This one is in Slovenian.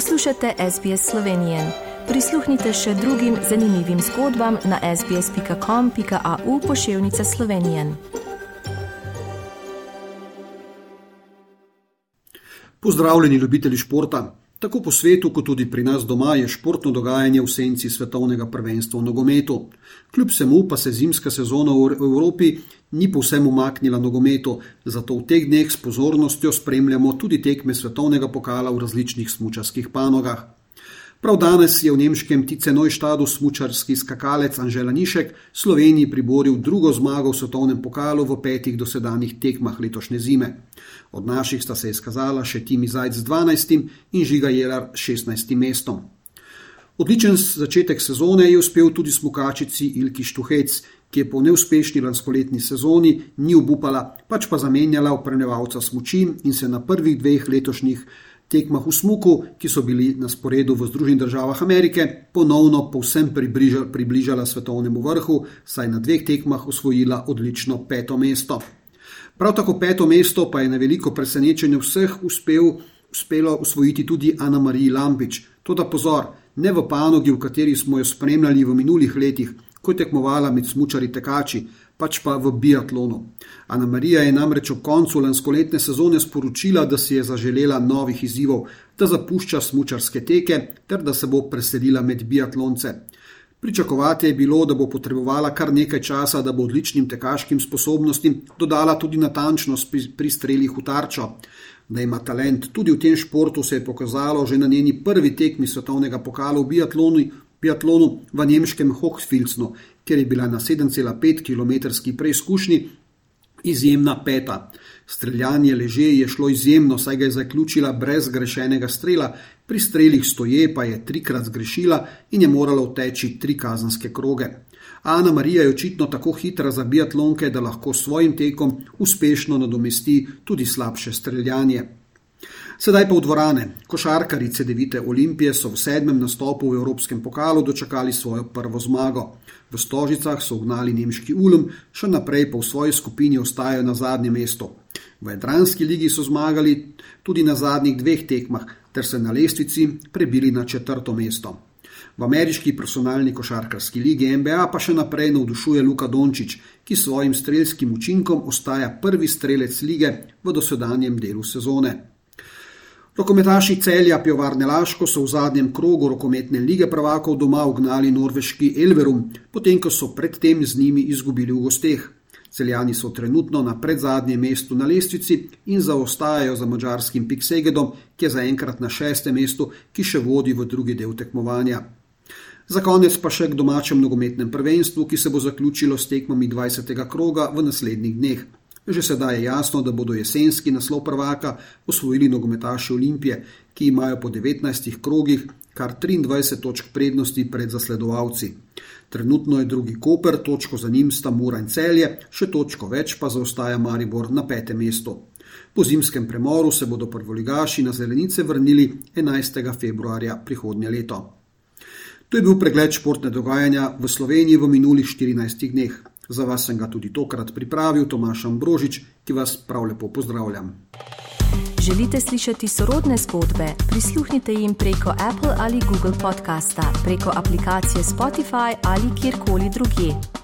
Poslušate SBS Slovenije. Prisluhnite še drugim zanimivim zgodbam na sbsp.com.au pošiljka Slovenije. Pozdravljeni, ljubitelji športa. Tako po svetu, kot tudi pri nas doma, je športno dogajanje v senci svetovnega prvenstva v nogometu. Kljub vsemu pa se zimska sezona v Evropi ni povsem umaknila nogometu, zato v teh dneh s pozornostjo spremljamo tudi tekme svetovnega pokala v različnih smučarskih panogah. Prav danes je v nemškem Ticenojštadu smučarski skakalec Anžela Nišek Sloveniji priboril drugo zmago v svetovnem pokalu v petih dosedanjih tekmah letošnje zime. Od naših sta se izkazala še Timi Zajc z 12 in Žiga Jelar s 16 mestom. Odličen začetek sezone je uspel tudi smukačici Ilki Štuhec, ki je po neuspešni lanskoletni sezoni ni obupala, pač pa zamenjala upravljalca smuči in se na prvih dveh letošnjih tekmah v Smuku, ki so bili na sporedu v Združenih državah Amerike, ponovno povsem približala svetovnemu vrhu, saj na dveh tekmah osvojila odlično peto mesto. Prav tako peto mesto pa je na veliko presenečenje vseh uspel, uspelo osvojiti tudi Ana Marija Lampič. Toda pozor, ne v panogi, v kateri smo jo spremljali v minulih letih, ko je tekmovala med smučari tekači, pač pa v biatlonu. Ana Marija je namreč ob koncu lanskoletne sezone sporočila, da si je zaželela novih izzivov, da zapušča smučarske teke ter da se bo preselila med biatlonce. Pričakovati je bilo, da bo potrebovala kar nekaj časa, da bo odličnim tekaškim sposobnostim dodala tudi natančnost pri, pri strelih v tarčo. Da ima talent tudi v tem športu, se je pokazalo že na njeni prvi tekmi svetovnega pokala v biatlonu, biatlonu v nemškem Hochfilznu, kjer je bila na 7,5 km preizkušnji izjemna peta. Streljanje leže je šlo izjemno, saj ga je zaključila brez grešenega strela, pri strelih stoje pa je trikrat zgrešila in je morala vteči tri kazanske kroge. Ana Marija je očitno tako hitra za biatlonke, da lahko s svojim tekom uspešno nadomesti tudi slabše streljanje. Sedaj pa v dvorane. Košarkarice Devite Olimpije so v sedmem nastopu v Evropskem pokalu dočakali svojo prvo zmago. V Stožicah so ugnali nemški Ulm, še naprej pa v svoji skupini ostajajo na zadnjem mestu. V Jadranski ligi so zmagali tudi na zadnjih dveh tekmah, ter se na lestvici prebili na četrto mesto. V ameriški personalni košarkarski ligi NBA pa še naprej navdušuje Luka Dončić, ki s svojim strelskim učinkom ostaja prvi strelec lige v dosedanjem delu sezone. Rokometaši celja Pivovarne Laško so v zadnjem krogu rokometne lige prvakov doma ugnali norveški Elverum, potem ko so predtem z njimi izgubili v gosteh. Celjani so trenutno na predzadnjem mestu na lestvici in zaostajajo za mačarskim Piksegedom, ki je zaenkrat na šestem mestu, ki še vodi v drugi del tekmovanja. Za konec pa še k domačem nogometnem prvenstvu, ki se bo zaključilo s tekmami 20. kroga v naslednjih dneh. Že sedaj je jasno, da bodo jesenski naslov prvaka osvojili nogometaši Olimpije, ki imajo po 19 krogih kar 23 točk prednosti pred zasledovalci. Trenutno je drugi Koper, točko za njim sta Mura in Celje, še točko več pa zaostaja Maribor na petem mestu. Po zimskem premoru se bodo prvoligaši na zelenice vrnili 11. februarja prihodnje leto. To je bil pregled športne dogajanja v Sloveniji v minulih 14 dneh. Za vas sem ga tudi tokrat pripravil, Tomaš Ambrožič, ki vas prav lepo pozdravljam. Želite slišati sorodne zgodbe? Prisluhnite jim preko Apple ali Google podcasta, preko aplikacije Spotify ali kjerkoli drugje.